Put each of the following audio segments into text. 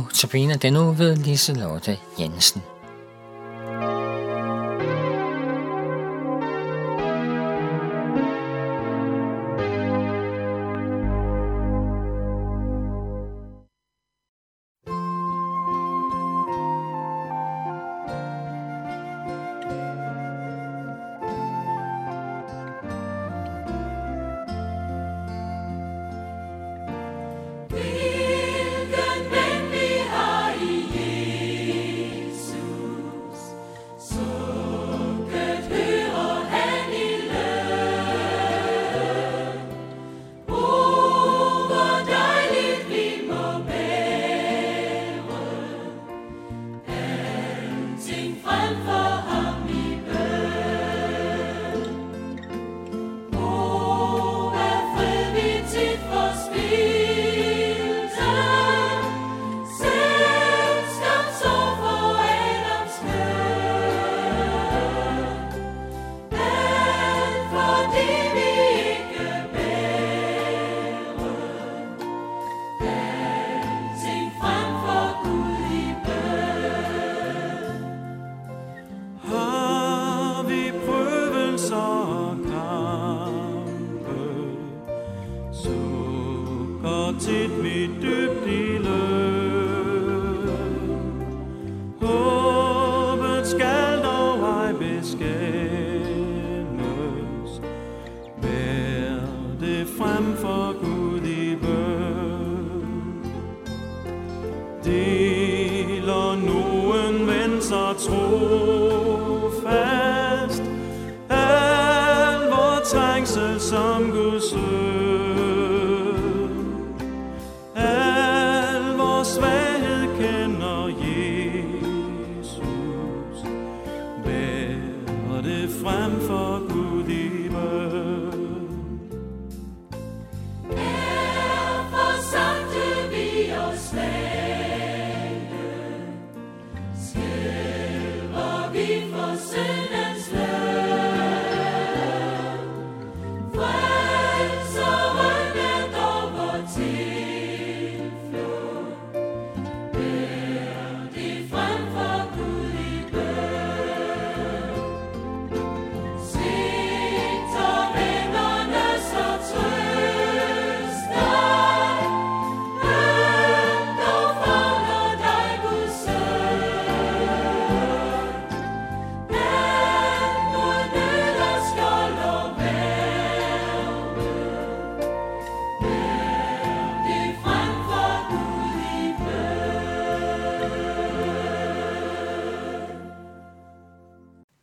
Nu tabiner den nu ved Liselotte Jensen. Til mit dybt i løb. Håbet skal dog ej beskændes, Vær det frem for Gud i bøn. Deler nogen ven så trofast, vi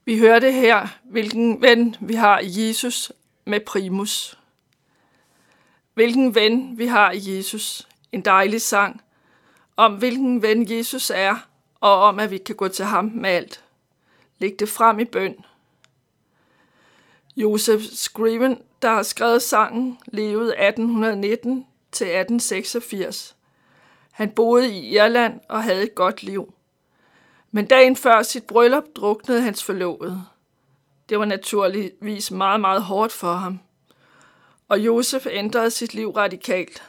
Vi hørte her, hvilken ven vi har i Jesus med primus. Hvilken ven vi har i Jesus. En dejlig sang om, hvilken ven Jesus er, og om, at vi kan gå til ham med alt. Læg det frem i bøn. Joseph Scriven, der har skrevet sangen, levede 1819 til 1886. Han boede i Irland og havde et godt liv. Men dagen før sit bryllup druknede hans forlovede. Det var naturligvis meget, meget hårdt for ham. Og Josef ændrede sit liv radikalt.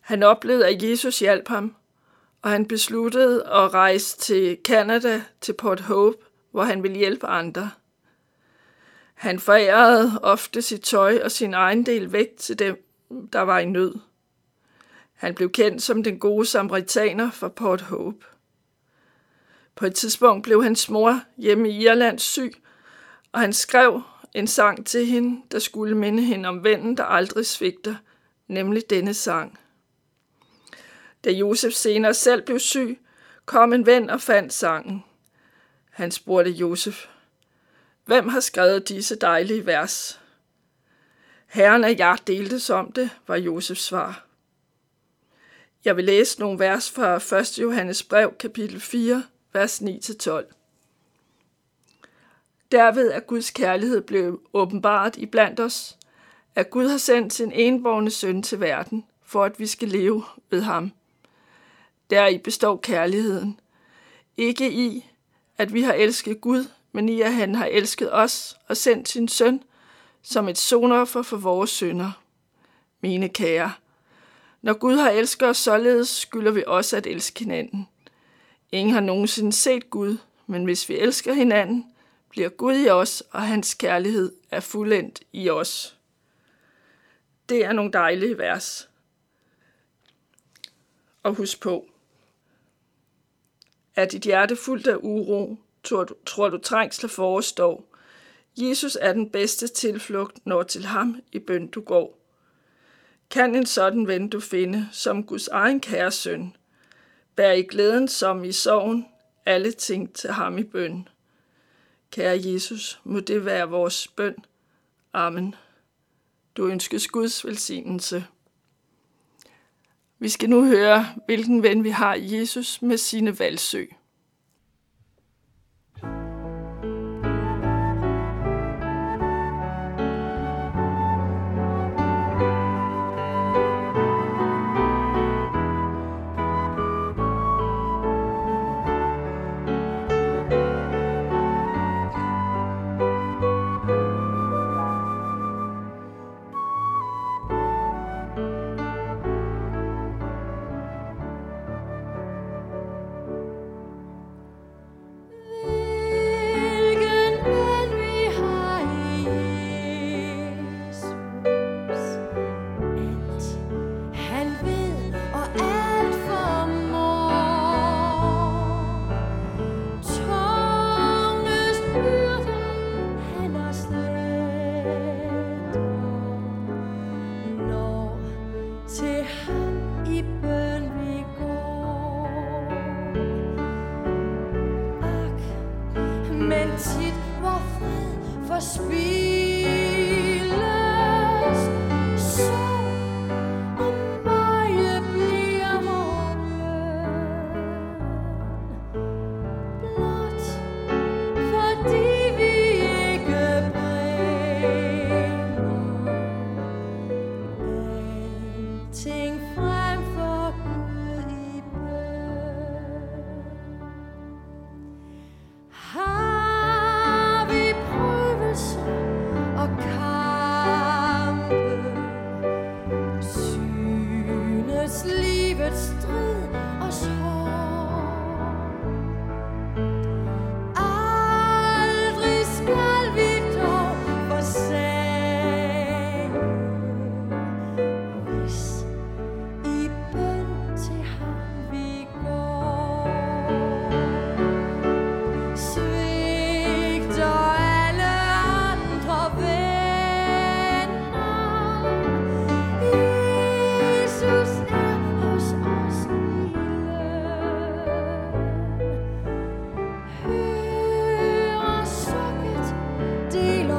Han oplevede, at Jesus hjalp ham, og han besluttede at rejse til Canada, til Port Hope, hvor han ville hjælpe andre. Han forærede ofte sit tøj og sin egen del væk til dem, der var i nød. Han blev kendt som den gode samaritaner fra Port Hope. På et tidspunkt blev hans mor hjemme i Irland syg, og han skrev en sang til hende, der skulle minde hende om vennen, der aldrig svigter, nemlig denne sang. Da Josef senere selv blev syg, kom en ven og fandt sangen. Han spurgte Josef, hvem har skrevet disse dejlige vers? Herren og jeg deltes om det, var Josefs svar. Jeg vil læse nogle vers fra 1. Johannes brev, kapitel 4, vers 9-12. Derved er Guds kærlighed blevet åbenbart i blandt os, at Gud har sendt sin enborgne søn til verden, for at vi skal leve ved ham. Deri består kærligheden. Ikke i, at vi har elsket Gud, men i, at han har elsket os og sendt sin søn som et sonoffer for vores synder. Mine kære, Når Gud har elsket os således, skylder vi også at elske hinanden. Ingen har nogensinde set Gud, men hvis vi elsker hinanden, bliver Gud i os, og hans kærlighed er fuldendt i os. Det er nogle dejlige vers. Og husk på, er dit hjerte fuldt af uro, tror du, tror du trængsler forestår. Jesus er den bedste tilflugt, når til ham i bøn du går. Kan en sådan ven du finde, som Guds egen kære søn, Vær i glæden som i sorgen, alle ting til ham i bøn. Kære Jesus, må det være vores bøn. Amen. Du ønskes Guds velsignelse. Vi skal nu høre, hvilken ven vi har Jesus med sine valgsøg.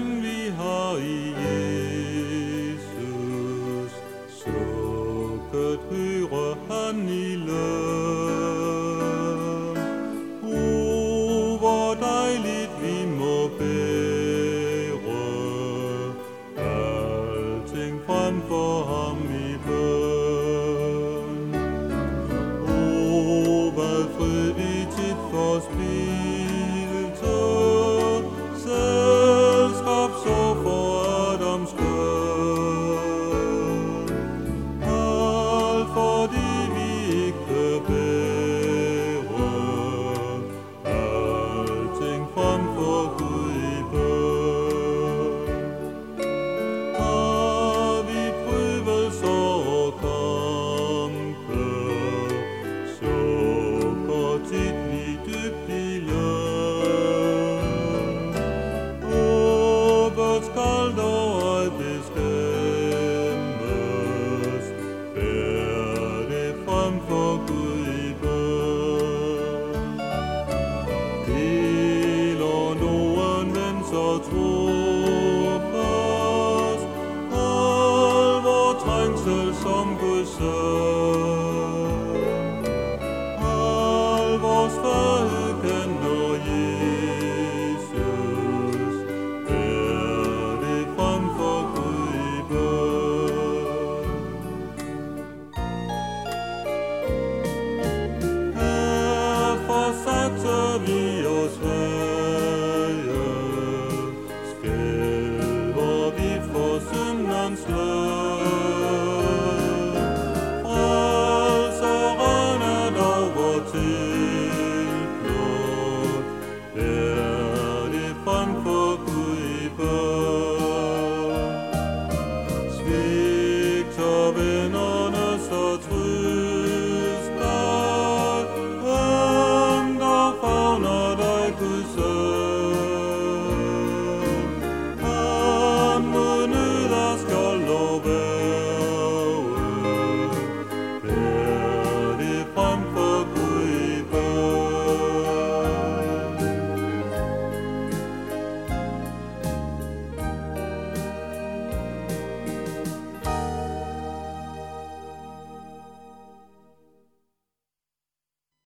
den vi har i Jesus. Sukket hører han i løn. O, hvor dejligt vi må bære alting frem for ham i bøn.